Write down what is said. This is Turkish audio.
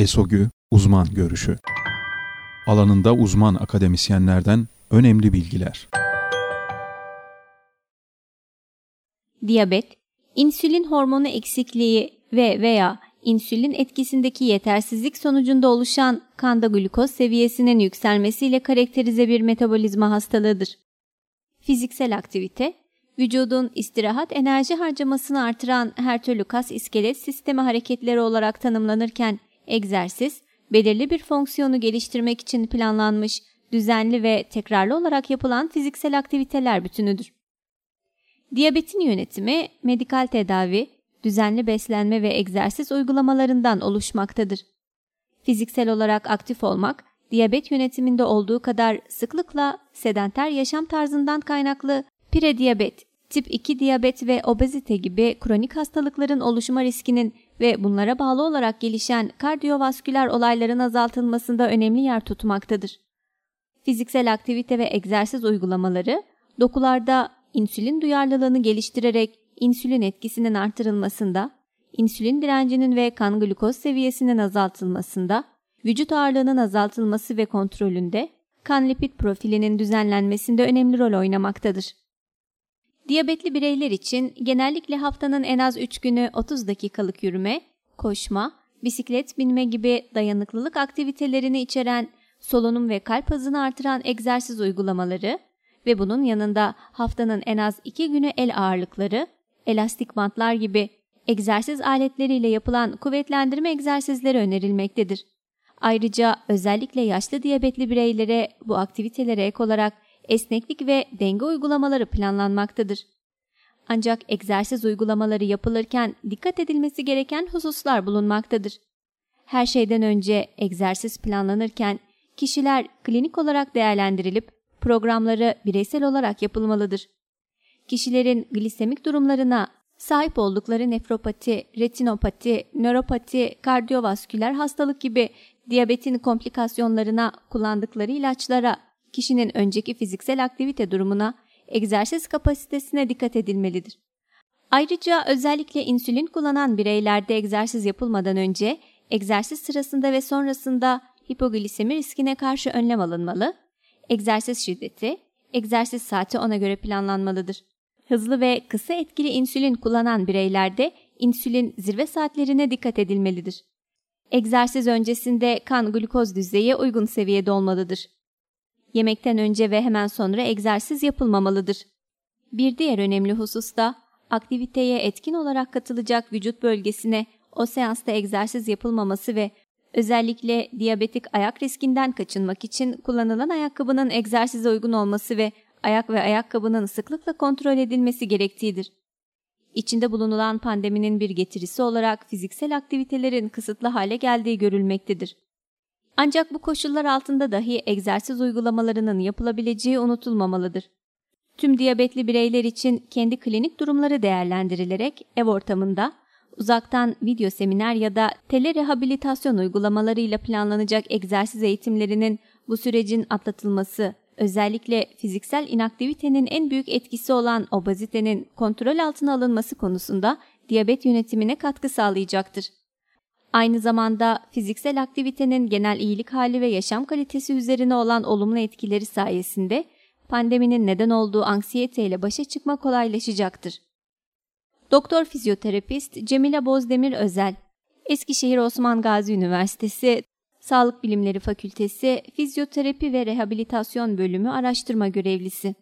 ESOGÜ Uzman Görüşü Alanında uzman akademisyenlerden önemli bilgiler. Diyabet, insülin hormonu eksikliği ve veya insülin etkisindeki yetersizlik sonucunda oluşan kanda glukoz seviyesinin yükselmesiyle karakterize bir metabolizma hastalığıdır. Fiziksel aktivite, vücudun istirahat enerji harcamasını artıran her türlü kas iskelet sistemi hareketleri olarak tanımlanırken egzersiz, belirli bir fonksiyonu geliştirmek için planlanmış, düzenli ve tekrarlı olarak yapılan fiziksel aktiviteler bütünüdür. Diyabetin yönetimi, medikal tedavi, düzenli beslenme ve egzersiz uygulamalarından oluşmaktadır. Fiziksel olarak aktif olmak, diyabet yönetiminde olduğu kadar sıklıkla sedenter yaşam tarzından kaynaklı prediyabet, tip 2 diyabet ve obezite gibi kronik hastalıkların oluşma riskinin ve bunlara bağlı olarak gelişen kardiyovasküler olayların azaltılmasında önemli yer tutmaktadır. Fiziksel aktivite ve egzersiz uygulamaları dokularda insülin duyarlılığını geliştirerek insülin etkisinin artırılmasında, insülin direncinin ve kan glukoz seviyesinin azaltılmasında, vücut ağırlığının azaltılması ve kontrolünde, kan lipid profilinin düzenlenmesinde önemli rol oynamaktadır. Diyabetli bireyler için genellikle haftanın en az 3 günü 30 dakikalık yürüme, koşma, bisiklet binme gibi dayanıklılık aktivitelerini içeren solunum ve kalp hızını artıran egzersiz uygulamaları ve bunun yanında haftanın en az 2 günü el ağırlıkları, elastik bantlar gibi egzersiz aletleriyle yapılan kuvvetlendirme egzersizleri önerilmektedir. Ayrıca özellikle yaşlı diyabetli bireylere bu aktivitelere ek olarak esneklik ve denge uygulamaları planlanmaktadır. Ancak egzersiz uygulamaları yapılırken dikkat edilmesi gereken hususlar bulunmaktadır. Her şeyden önce egzersiz planlanırken kişiler klinik olarak değerlendirilip programları bireysel olarak yapılmalıdır. Kişilerin glisemik durumlarına, sahip oldukları nefropati, retinopati, nöropati, kardiyovasküler hastalık gibi diyabetin komplikasyonlarına kullandıkları ilaçlara kişinin önceki fiziksel aktivite durumuna, egzersiz kapasitesine dikkat edilmelidir. Ayrıca özellikle insülin kullanan bireylerde egzersiz yapılmadan önce, egzersiz sırasında ve sonrasında hipoglisemi riskine karşı önlem alınmalı, egzersiz şiddeti, egzersiz saati ona göre planlanmalıdır. Hızlı ve kısa etkili insülin kullanan bireylerde insülin zirve saatlerine dikkat edilmelidir. Egzersiz öncesinde kan glukoz düzeyi uygun seviyede olmalıdır. Yemekten önce ve hemen sonra egzersiz yapılmamalıdır. Bir diğer önemli husus da aktiviteye etkin olarak katılacak vücut bölgesine o seansta egzersiz yapılmaması ve özellikle diyabetik ayak riskinden kaçınmak için kullanılan ayakkabının egzersize uygun olması ve ayak ve ayakkabının sıklıkla kontrol edilmesi gerektiğidir. İçinde bulunulan pandeminin bir getirisi olarak fiziksel aktivitelerin kısıtlı hale geldiği görülmektedir. Ancak bu koşullar altında dahi egzersiz uygulamalarının yapılabileceği unutulmamalıdır. Tüm diyabetli bireyler için kendi klinik durumları değerlendirilerek ev ortamında uzaktan video seminer ya da telerehabilitasyon uygulamalarıyla planlanacak egzersiz eğitimlerinin bu sürecin atlatılması, özellikle fiziksel inaktivitenin en büyük etkisi olan obezitenin kontrol altına alınması konusunda diyabet yönetimine katkı sağlayacaktır. Aynı zamanda fiziksel aktivitenin genel iyilik hali ve yaşam kalitesi üzerine olan olumlu etkileri sayesinde pandeminin neden olduğu anksiyete ile başa çıkma kolaylaşacaktır. Doktor fizyoterapist Cemile Bozdemir Özel, Eskişehir Osman Gazi Üniversitesi Sağlık Bilimleri Fakültesi Fizyoterapi ve Rehabilitasyon Bölümü araştırma görevlisi.